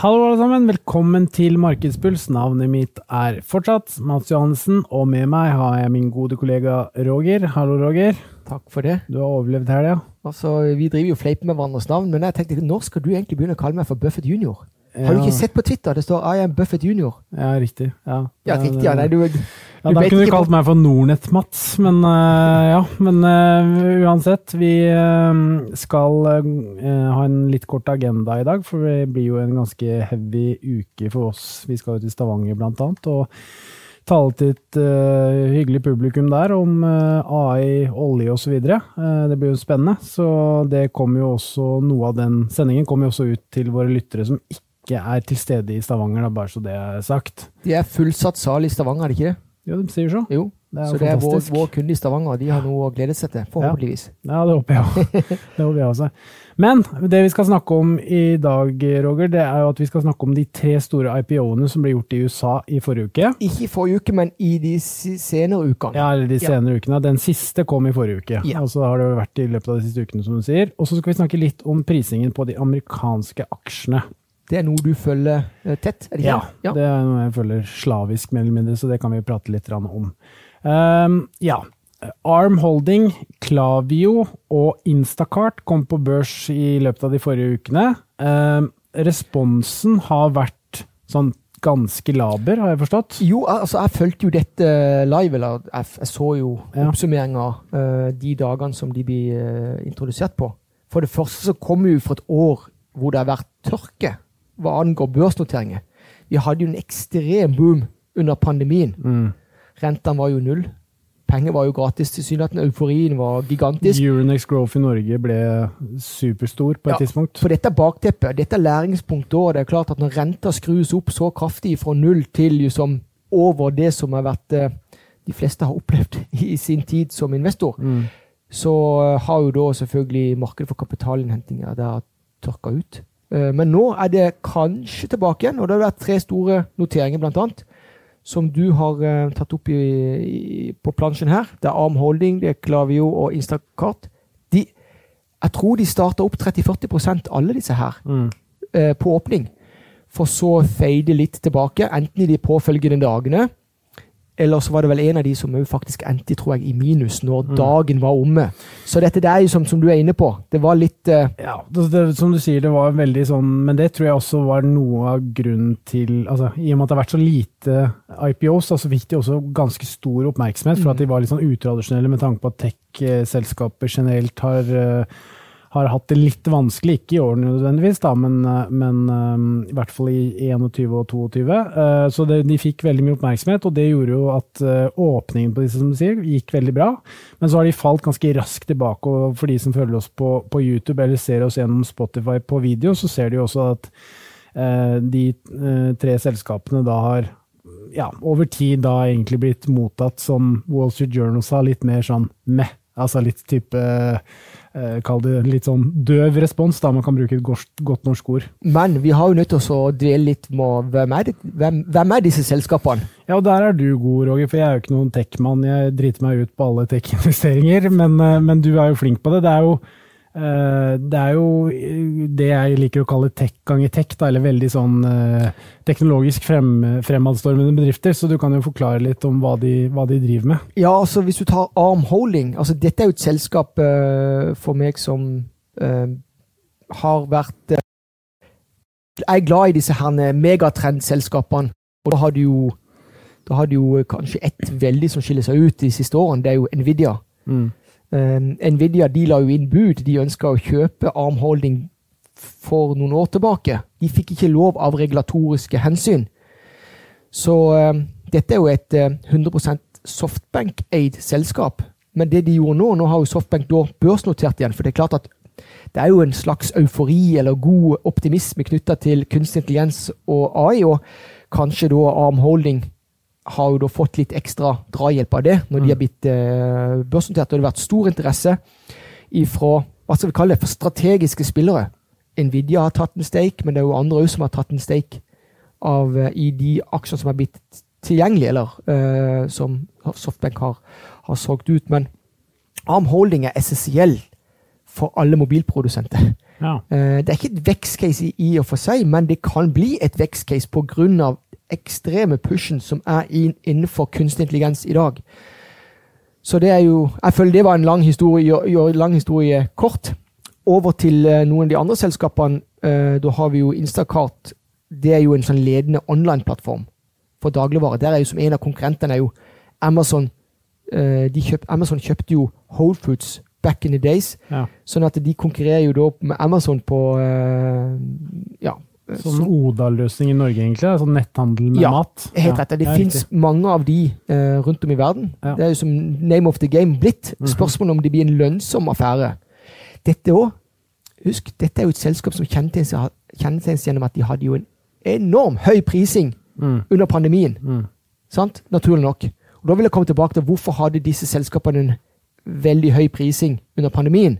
Hallo alle sammen, velkommen til Markedspuls. Navnet mitt er fortsatt Mats Johannessen, og med meg har jeg min gode kollega Roger. Hallo, Roger. Takk for det. Du har overlevd helga? Altså, Vi driver jo fleiper med hverandres navn, men jeg tenkte når skal du egentlig begynne å kalle meg for Buffett junior? Har du ikke sett på Twitter? Det står I am Buffett junior. Ja, riktig. Ja, Ja, riktig. ja, nei, du ja, Da kunne du kalt meg for Nordnett-Mats, men uh, ja. Men uh, uansett, vi uh, skal ha en litt kort agenda i dag, for det blir jo en ganske heavy uke for oss. Vi skal jo til Stavanger blant annet, og tale til et uh, hyggelig publikum der om uh, AI, olje osv. Uh, det blir jo spennende. Så det kommer jo også, noe av den sendingen kommer jo også ut til våre lyttere som ikke er til stede i Stavanger, da, bare så det er sagt. De er fullsatt sal i Stavanger, er det ikke det? Jo, de sier så. Jo. Det så det er vår, vår kunde i Stavanger. De har noe å glede seg til, forhåpentligvis. Ja, det håper jeg òg. Det håper jeg også. Men det vi skal snakke om i dag, Roger, det er jo at vi skal snakke om de tre store IPO-ene som ble gjort i USA i forrige uke. Ikke i forrige uke, men i de senere ukene. Ja, eller de Ja. senere ukene. Den siste kom i forrige uke. Ja. Og så har det vært i løpet av de siste ukene, som du sier. Og så skal vi snakke litt om prisingen på de amerikanske aksjene. Det er noe du følger eh, tett, er det ikke? Ja, det er noe jeg følger slavisk, mer eller mindre, så det kan vi prate litt om. Um, ja. Arm Holding, Klavio og Instacart kom på børs i løpet av de forrige ukene. Um, responsen har vært sånn ganske laber, har jeg forstått. Jo, altså jeg fulgte jo dette live, eller jeg, jeg så jo Ja. oppsummeringa uh, de dagene som de blir uh, introdusert på. For det første så kom vi jo fra et år hvor det har vært tørke hva angår børsnoteringer. Vi hadde jo en ekstrem boom under pandemien. Mm. Rentene var jo null. Penger var jo gratis tilsynelatende. Euforien var gigantisk. Euronex Growth i Norge ble superstor på et Ja. tidspunkt. For dette er bakteppet. Dette er læringspunktet òg. Det er klart at når renta skrus opp så kraftig fra null til liksom over det som har vært eh, de fleste har opplevd i sin tid som investor, Mm. så eh, har jo da selvfølgelig markedet for kapitalinnhentinger der tørka ut. Eh, Men nå er det kanskje tilbake igjen, og det har vært tre store noteringer, blant annet, som du har eh, tatt opp i, i, på plansjen her. Det er Arm Holding, det er Klavio og Instacart. De, jeg tror de starta opp 30-40 alle disse her, Mm. eh, på åpning, for så fade litt tilbake, enten i de påfølgende dagene, eller så var det vel en av de som faktisk endte tror jeg, i minus når Mm. dagen var omme. Så dette det er jo som, som du er inne på. Det var litt uh... Ja, det, det, som du sier, det var veldig sånn Men det tror jeg også var noe av grunnen til altså I og med at det har vært så lite IPOs, så fikk de også ganske stor oppmerksomhet for at de var litt sånn utradisjonelle med tanke på at tech-selskaper generelt har eh, har hatt det litt vanskelig, ikke i årene nødvendigvis, da, men, eh, men eh, i hvert fall i 21 og 22. Eh, Så det, de fikk veldig mye oppmerksomhet, og det gjorde jo at eh, åpningen på disse som du sier, gikk veldig bra. Men så har de falt ganske raskt tilbake, og for de som følger oss på, på YouTube eller ser oss gjennom Spotify på video, så ser de jo også at de tre selskapene da har ja, over tid da egentlig blitt mottatt som Wall Street Journal sa, litt mer sånn meh. Altså litt type eh, Kall det litt sånn døv respons, da man kan bruke et godt, norsk ord. Men vi har jo nødt til å dvele litt med hvem er, det, hvem, hvem er disse selskapene? Ja, og der er du god, Roger, for jeg er jo ikke noen tech-mann. Jeg driter meg ut på alle tech-investeringer, men, eh, men du er jo flink på det. Det er jo det er jo eh, det jeg liker å kalle tech ganger tech, da, eller veldig sånn eh, teknologisk frem, fremadstormende bedrifter, så du kan jo forklare litt om hva de, hva de driver med. Ja, altså Hvis du tar Arm Holding altså Dette er jo et selskap eh, for meg som uh, har vært uh, Jeg er glad i disse her megatrendselskapene. Og da har du jo da har du jo kanskje ett veldig som skiller seg ut de siste årene. Det er jo Nvidia. Mm. Eh, Nvidia de la jo inn bud. De ønska å kjøpe Arm Holding for noen år tilbake. De fikk ikke lov av regulatoriske hensyn. Så um, dette er jo et uh, 100% Softbank-eid selskap. Men det de gjorde nå, nå har jo Softbank da børsnotert igjen. For det er klart at det er jo en slags eufori eller god optimisme knytta til kunstig intelligens og AI. Og kanskje da Arm Holding har jo da fått litt ekstra drahjelp av det når de har blitt eh, børsnotert. Og det har vært stor interesse ifra hva skal vi kalle det, for strategiske spillere. Nvidia har tatt en stake, men det er jo andre som har tatt en stake av, eh, i de aksjene som har blitt tilgjengelige, eller eh, som Softbank har, har solgt ut. Men Arm Holding er essensiell for alle mobilprodusenter. Ja. Eh, Det er ikke et vekstcase i, i og for seg, men det kan bli et vekstcase pga. Ekstreme pushen som er inn- innenfor kunstig intelligens i dag. Så det er jo Jeg føler det var en lang historie, lang historie kort. Over til eh, noen av de andre selskapene. Eh, Da har vi jo Instacart. Det er jo en sånn ledende online-plattform for dagligvare. Der er jo som en av konkurrentene er jo Amazon. Eh, De kjøp, Amazon kjøpte jo Whole Foods back in the days. Ja. Sånn at de konkurrerer jo da med Amazon på Ja. Sånn Oda-løsning i Norge, egentlig? Altså netthandel med Ja, mat? Helt rett. Det ja, fins mange av de eh, rundt om i verden. Ja. Det er jo som name of the game blitt. Mhm. Spørsmålet om det blir en lønnsom affære. Dette òg Husk, dette er jo et selskap som kjennetegnes kjennetegnes gjennom at de hadde jo en enorm høy prising Mm, under pandemien. mm. Sant? Naturlig nok. Og Da vil jeg komme tilbake til hvorfor hadde disse selskapene en veldig høy prising under pandemien.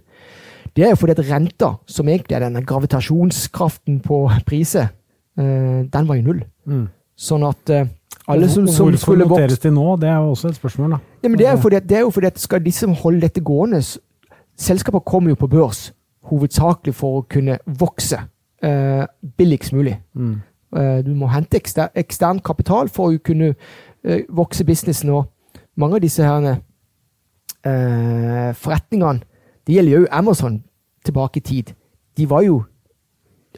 Det er jo fordi at renta, som egentlig er denne gravitasjonskraften på priser, eh, den var jo null. Mm. Sånn at eh, alle som, som Hvorfor skulle vokse noteres de nå? Det er jo også et spørsmål, da. ja, men det er jo fordi, det er jo fordi at skal de som holder dette gående Selskaper kommer jo på børs hovedsakelig for å kunne vokse eh, billigst mulig. Mm. Eh, du må hente ekster, ekstern kapital for å kunne eh, vokse businessen. Og mange av disse her eh, forretningene Det gjelder jo Amazon tilbake i tid. De var jo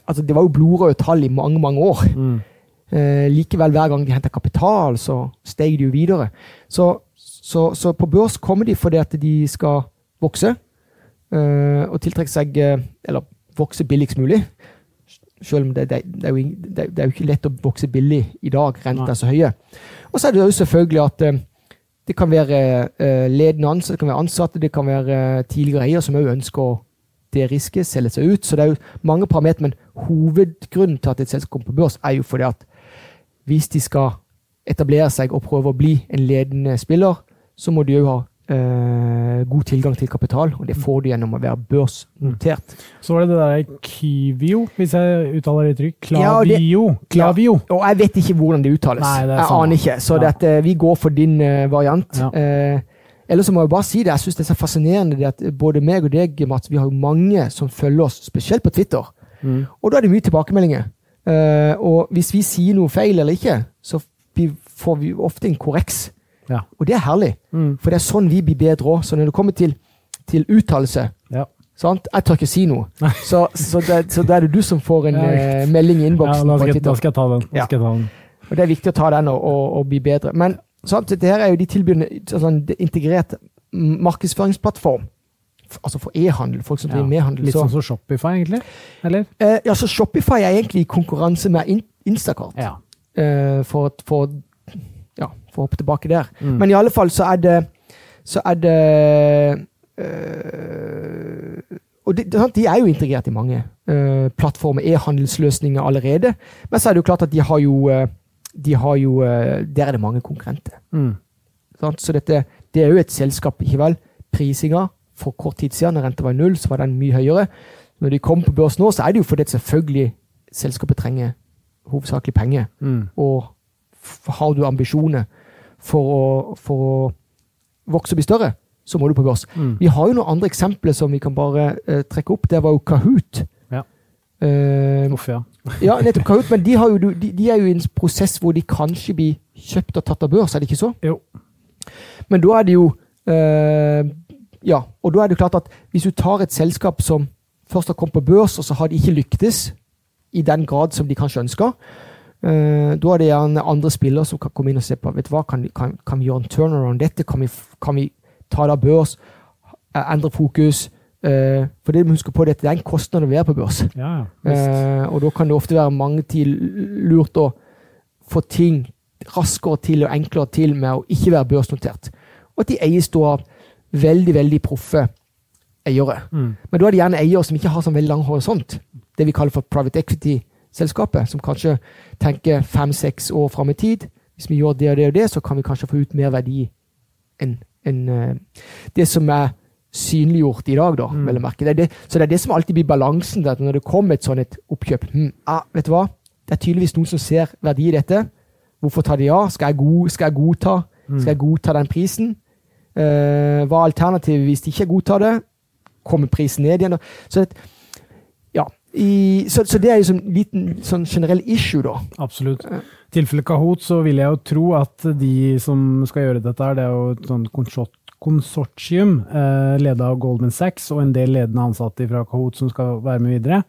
altså Det var jo blodrøde tall i mange, mange år. Mm. Eh, likevel, hver gang de henter kapital, så steg de jo videre. Så, så, så på børs kommer de fordi at de skal vokse. eh, og tiltrekke seg eh, Eller vokse billigst mulig. Selv om det, det, det, er jo, det, det er jo ikke lett å vokse billig i dag. Renta er så høye. Og så er det jo selvfølgelig at eh, det kan være eh, ledende ansatte, det kan være ansatte, det kan være eh, tidligere eiere som òg ønsker å deriske, selge seg ut. Så det er jo mange parametere. Men hovedgrunnen til at et selskap kommer på børs, er jo fordi at hvis de skal etablere seg og prøve å bli en ledende spiller, så må de jo ha eh, god tilgang til kapital, og det får du gjennom å være børsnotert. Så var det det der Kivio, hvis jeg uttaler det trygt. Ja, det- Klavio. Klavio. Og jeg vet ikke hvordan det uttales. Nei, det jeg sånn. aner ikke. Så Ja. dette, vi går for din uh, variant. Ja. Eh, ellers så må jeg bare si det. Jeg syns det er så fascinerende det at både meg og deg, Mats, vi har jo mange som følger oss, spesielt på Twitter. Mm. Og da er det mye tilbakemeldinger. Uh, og hvis vi sier noe feil eller ikke, så får vi ofte en korreks. Ja. Og det er herlig. Mm. For det er sånn vi blir bedre òg. Så når det kommer til, til uttalelse Ja. sant? Jeg tør ikke si noe. Så, så, det, så det, er det du som får en eh, melding i ja, da skal, da skal jeg ta den. Ja. jeg ta den. Og det er viktig å ta den og, og, og bli bedre. Men sant, det her er jo de tilbydende sånn, integrert markedsføringsplattform. Altså for e-handel, folk som driver med handel. Litt Så, sånn som Shopify, egentlig? Eller? eh, ja, så Shopify er egentlig i konkurranse med Instacart. Ja. eh, for, for, ja, for å hoppe tilbake der. Mm. Men i alle fall så er det så er det øh, og sant, De er jo integrert i mange øh, plattformer, e-handelsløsninger allerede. Men så er det jo klart at de har jo, øh, de har jo øh, Der er det mange konkurrenter. Mm. Så dette, det er jo et selskap, ikke vel? Prisinga for kort tid siden, når renta var null, så var den mye høyere. Når de kommer på børs nå, så er det jo fordi selvfølgelig selskapet trenger hovedsakelig penger. Mm. Og har du ambisjoner for å, for å vokse og bli større, så må du på børs. Mm. Vi har jo noen andre eksempler som vi kan bare eh, trekke opp. Det var jo Kahoot. Ja. Eh, Uff, ja. ja, nettopp Kahoot, men de, har jo, de, de er jo i en prosess hvor de kanskje blir kjøpt og tatt av børs, er det ikke så? Jo. Men da er det jo eh, Ja, og da er det klart at hvis du tar et selskap som først har kommet på børs, og så har de ikke lyktes i den grad som de kanskje ønsker, eh, da er det gjerne andre spillere som kan komme inn og se på vet du hva, kan, kan, kan vi gjøre en turnaround dette, kan vi, kan vi ta det av børs, eh, endre fokus. Uh, for det må huske på, det, det er en kostnad å være på børs. Ja, uh, og da kan det ofte være mange tid lurt å få ting raskere til og enklere til med å ikke være børsnotert. Og at de eies da av veldig, veldig proffe eiere. Mm. Men da er det gjerne eiere som ikke har sånn veldig lang horisont. Det vi kaller for private equity-selskapet, som kanskje tenker fem-seks år fram i tid. Hvis vi gjør det og det og det, så kan vi kanskje få ut mer verdi enn enn, eh, det som er synliggjort i dag, da, Mm. vel å merke. Det det, så det er det som alltid blir balansen. at Når det kommer et sånt et oppkjøp hm, ah, Vet du hva? Det er tydeligvis noen som ser verdi i dette. Hvorfor tar de ja? Skal jeg, god, skal jeg godta Mm. Skal jeg godta den prisen? Eh, hva er alternativet hvis de ikke godtar det? Kommer prisen ned igjen? da? Så det. I, så, så, det er jo en liten sånn generell issue, da. Absolutt. I tilfelle Kahoot så vil jeg jo tro at de som skal gjøre dette, her, det er jo et sånn konsortium eh, ledet av Goldman Sachs og en del ledende ansatte fra Kahoot som skal være med videre.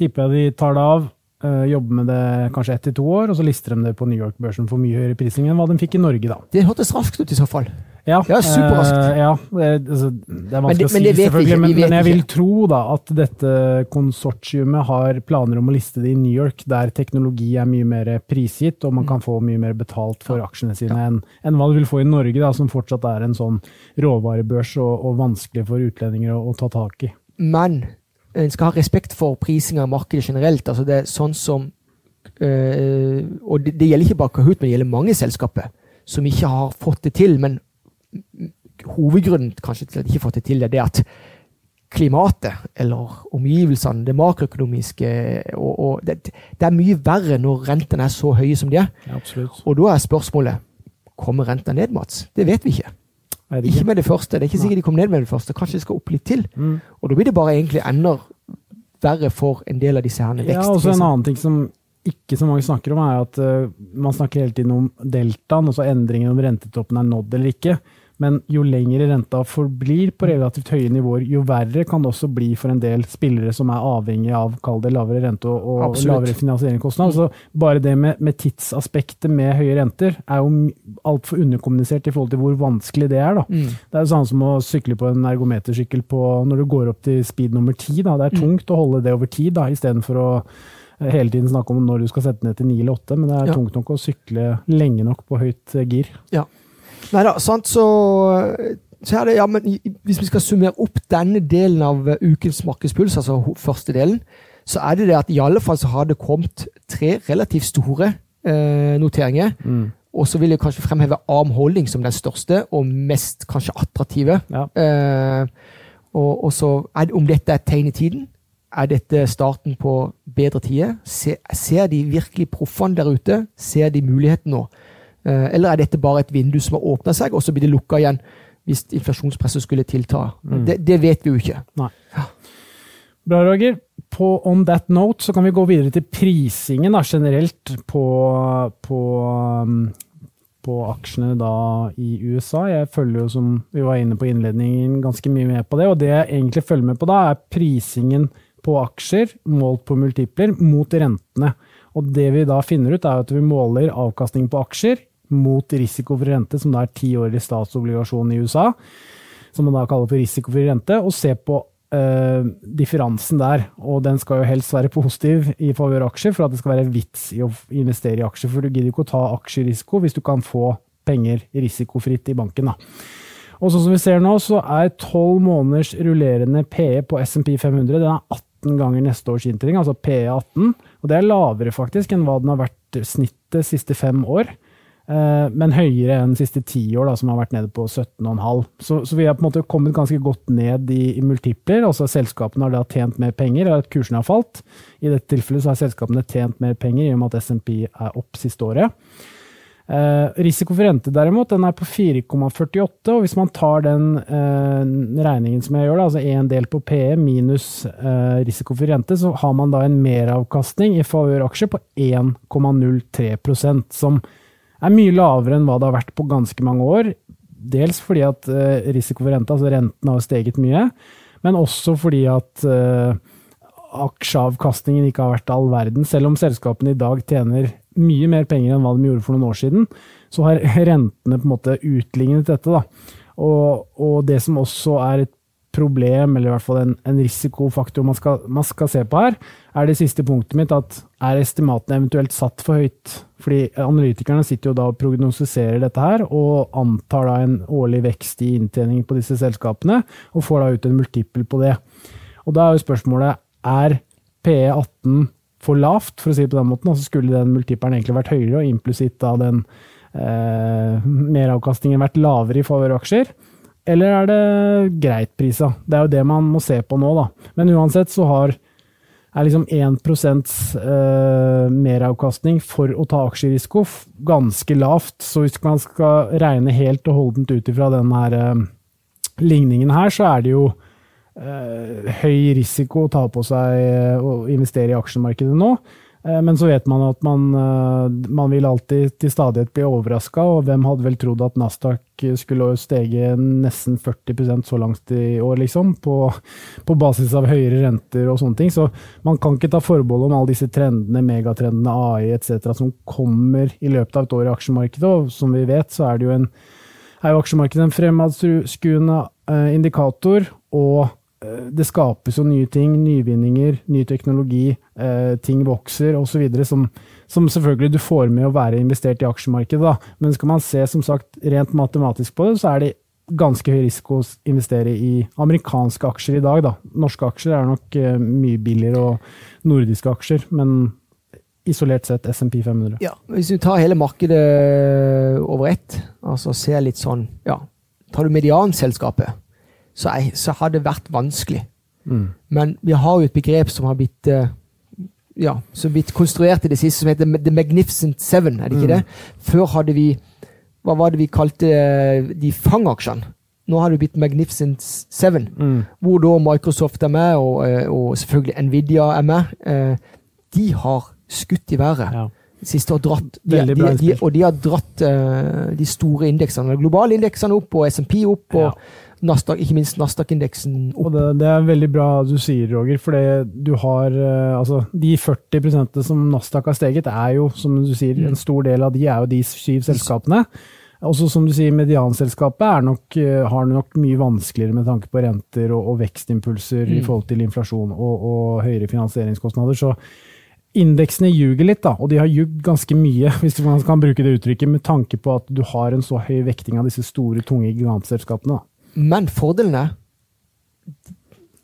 Tipper jeg de tar det av, eh, jobber med det kanskje ett til to år, og så lister de det på New York-børsen for mye høyere prising enn hva de fikk i Norge, da. Det hørtes raskt ut i så fall. Ja, ja superraskt. Eh, ja, det, altså, det, er vanskelig men å si, selvfølgelig, men, men, jeg vil tro da at dette konsortiumet har planer om å liste det i New York, der teknologi er mye mer prisgitt, og man kan få mye mer betalt for aksjene sine enn, enn hva du vil få i Norge, da, som fortsatt er en sånn råvarebørs og, og vanskelig for utlendinger å, å ta tak i. Men en skal ha respekt for prising av markedet generelt. altså det er sånn som Uh, Og det, det, gjelder ikke bare Kahoot, men det gjelder mange selskaper som ikke har fått det til. Men hovedgrunnen kanskje til at de ikke har fått det til, er det at klimatet eller omgivelsene, det makroøkonomiske og, og det, det, er mye verre når rentene er så høye som de er. Ja, og da er spørsmålet kommer renta ned, Mats? Det vet vi ikke. Ikke. ikke med det første. Det er ikke sikkert de kommer ned med det første. Kanskje de skal opp litt til. Mm. Og da blir det bare egentlig enda verre for en del av disse herne Ja, også en annen ting som ikke så mange snakker om, er at uh, man snakker hele tiden om deltaen, altså endringen om rentetoppen er nådd eller ikke. Men jo lengre renta forblir på relativt høye nivåer, jo verre kan det også bli for en del spillere som er avhengig av kall det lavere rente og, og lavere finansieringskostnad. Så bare det med, med, tidsaspektet med høye renter er jo altfor underkommunisert i forhold til hvor vanskelig det er. Mm. Det er jo sånn som å sykle på en ergometersykkel på, når du går opp til speed nummer ti. Det er mm. tungt mm. å holde det over tid, istedenfor å hele tiden snakke om når du skal sette ned til ni eller åtte, men det er ja. tungt nok å sykle lenge nok på høyt gir. Ja. Nei da, sant, så, så er det Ja, men hvis vi skal summere opp denne delen av uh, ukens markedspuls, altså første delen, så er det det at i alle fall så har det kommet tre relativt store eh, noteringer. Mm. Og så vil jeg kanskje fremheve Arm Holding som den største og mest kanskje attraktive. Ja. Eh, og, og, så er det, Om dette er tegn i tiden? Er dette starten på bedre tider? Ser, ser de virkelig proffene der ute? Ser de muligheten nå? Eh, eller er dette bare et vindu som har åpna seg, og så blir det lukka igjen hvis inflasjonspresset skulle tilta? Mm. Det, det, vet vi jo ikke. Nei. Bra, Roger. På On That Note så kan vi gå videre til prisingen da, generelt på, på, um, på aksjene da i USA. Jeg følger jo, som vi var inne på innledningen, ganske mye med på det. Og det jeg egentlig følger med på da, er prisingen på aksjer målt på multipler mot rentene. Og det vi da finner ut, er at vi måler avkastning på aksjer mot risikofri rente, som da er tiårig statsobligasjon i USA, som man da kaller for risikofri rente, og se på uh, differansen der. Og den skal jo helst være positiv i favør aksjer for at det skal være vits i å investere i aksjer. For du gidder ikke å ta aksjerisiko hvis du kan få penger risikofritt i banken. da. Og sånn som vi ser nå, så er tolv måneders rullerende PE på SMP 500 den er 18 ganger neste års inntjening, altså PE 18. Og det er lavere faktisk enn hva den har vært snittet siste fem år. Eh, men høyere enn de siste ti år, da, som har vært nede på 17,5. Så, så, vi har på en måte kommet ganske godt ned i, i multipler. altså Selskapene har da tjent mer penger, og at kursene har falt. I dette tilfellet så har selskapene tjent mer penger i og med at SMP er opp siste året. Eh, risiko for rente derimot, den er på 4,48, og hvis man tar den eh, regningen som jeg gjør, da, altså én del på PE minus eh, risiko for rente, så har man da en meravkastning i favør aksjer på 1,03% som er mye lavere enn hva det har vært på ganske mange år. Dels fordi at uh, risiko for renta, altså renten har steget mye, men også fordi at uh, aksjeavkastningen ikke har vært all verden. Selv om selskapene i dag tjener mye mer penger enn hva de gjorde for noen år siden, så har rentene på en måte utlignet dette. Da. Og, og det som også er et problem, eller i hvert fall en, en risikofaktor man skal, man skal, se på her, er det siste punktet mitt at er estimatene eventuelt satt for høyt? Fordi analytikerne sitter jo da og prognostiserer dette her, og antar da en årlig vekst i inntjening på disse selskapene, og får da ut en multiple på det. Og da er jo spørsmålet er PE18 for lavt, for å si det på den måten, altså skulle den multiplen egentlig vært høyere, og implisitt da den eh, meravkastningen vært lavere i favør aksjer? Eller er det greit prisa? Det er jo det man må se på nå, da. Men uansett så har er liksom 1% eh, meravkastning for å ta aksjerisiko ganske lavt. Så hvis man skal regne helt og holdent ut ifra den her eh, ligningen her, så er det jo eh, høy risiko å ta på seg å investere i aksjemarkedet nå. Eh, men så vet man at man, eh, man vil alltid til stadighet bli overraska, og hvem hadde vel trodd at Nasdaq skulle stege nesten 40% så langt i år, liksom, på, på, basis av høyere renter og sånne ting. Så man kan ikke ta forbehold om alle disse trendene, megatrendene, AI etc., som kommer i løpet av et år i aksjemarkedet. Og som vi vet, så er det jo en er jo aksjemarkedet en fremadskuende eh, indikator, og det skapes jo nye ting, nyvinninger, ny teknologi, eh, ting vokser osv. Som, som selvfølgelig du får med å være investert i aksjemarkedet. Da. Men skal man se som sagt rent matematisk på det, så er det ganske høy risiko å investere i amerikanske aksjer i dag. Da. Norske aksjer er nok eh, mye billigere, og nordiske aksjer. men isolert sett SMP 500. Ja, Hvis du tar hele markedet over ett, altså ser litt sånn ja, Tar du medianselskapet, så, jeg, så har det vært vanskelig. Mm. Men vi har jo et begrep som har blitt uh, ja, som blitt konstruert i det siste, som heter The Magnificent Seven. er det ikke mm. det? Før hadde vi Hva var det vi kalte eh, de fangaksjene? Nå har det blitt Magnificent Seven, mm. hvor da Microsoft er med, og, eh, og, selvfølgelig Nvidia er med. De har skutt i været. Ja. Siste og dratt. De, de, de, og de har dratt uh, de store indeksene. Globale indeksene opp, og SMP opp. og ja. Nasdaq, ikke minst Nasdaq-indeksen opp. Det, det, er veldig bra du sier, Roger. For du har uh, altså, De 40% som Nasdaq har steget, er jo, som du sier, en stor del av de er jo de syv selskapene. Også som du sier, medianselskapet nok, uh, har nok mye vanskeligere med tanke på renter og, og vekstimpulser mm. i forhold til inflasjon og, og høyere finansieringskostnader. så Indeksene ljuger litt, da, og de har ljugd ganske mye, hvis man kan bruke det uttrykket, med tanke på at du har en så høy vekting av disse store, tunge gigantselskapene. Da. Men fordelene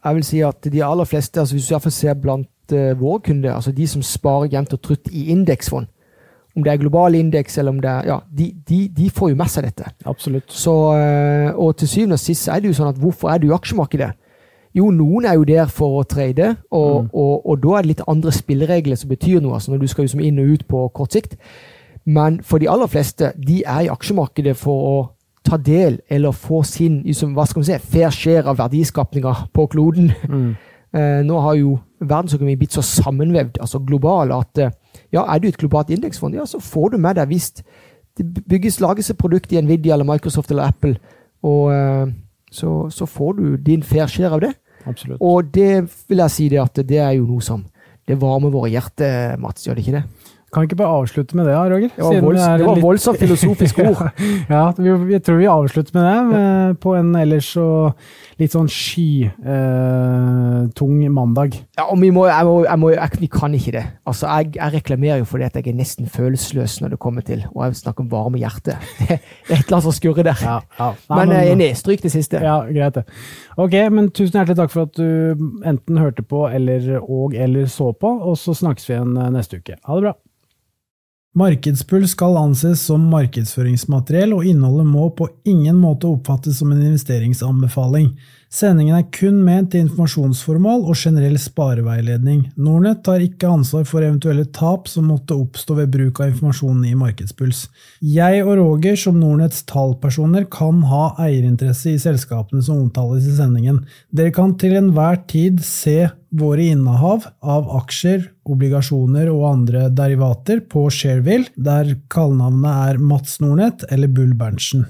Jeg vil si at de aller fleste, altså hvis du iallfall ser blant uh, våre kunder, altså de som sparer jevnt og trutt i indeksfond, om det er global indeks eller om det er Ja, de, de, de, får jo med seg dette. Absolutt. Så, uh, og til syvende og sist er det jo sånn at hvorfor er du i aksjemarkedet? Jo, noen er jo der for å trade, og, mm. og, og, da er det litt andre spilleregler som betyr noe, altså når du skal liksom inn og ut på kort sikt. Men for de aller fleste, de er i aksjemarkedet for å ta del eller få sin liksom, hva skal man si, fair share av verdiskapninga på kloden. Mm. Eh, nå har jo verdensøkonomien blitt så sammenvevd, altså global, at eh, ja, er du et globalt indeksfond, ja, så får du med deg hvis det bygges, lages et produkt i Nvidia eller Microsoft eller Apple, og eh, så, så, får du din fair share av det. Absolutt. Og det vil jeg si det at det er jo noe som det varmer våre hjerter, Mats, gjør det ikke det? Kan vi ikke bare avslutte med det, Roger? Det var, volds, det var voldsomt filosofisk ord. ja, vi, jeg tror vi avslutter med det, med, på en ellers så litt sånn skytung eh, mandag. Ja, og vi, må, jeg må, jeg må, jeg, vi kan ikke det. Altså, jeg, reklamerer jo for det at jeg er nesten følelsesløs når det kommer til Og jeg snakker om varme hjerte. Det er et eller annet som skurrer der. Ja, ja. Nei, men jeg er enig. Stryk det siste. Ja, greit det. Ok, men tusen hjertelig takk for at du enten hørte på eller og eller så på, og så snakkes vi igjen eh, neste uke. Ha det bra. Markedspuls skal anses som markedsføringsmateriell, og innholdet må på ingen måte oppfattes som en investeringsanbefaling. Sendingen er kun ment til informasjonsformål og generell spareveiledning. Nornett tar ikke ansvar for eventuelle tap som måtte oppstå ved bruk av informasjonen i Markedspuls. Jeg og Roger som Nordnetts tallpersoner kan ha eierinteresse i selskapene som omtales i sendingen. Dere kan til enhver tid se våre innehav av aksjer, obligasjoner og andre derivater på Shareville, der kallenavnet er Mats Nordnett eller Bull Berntsen.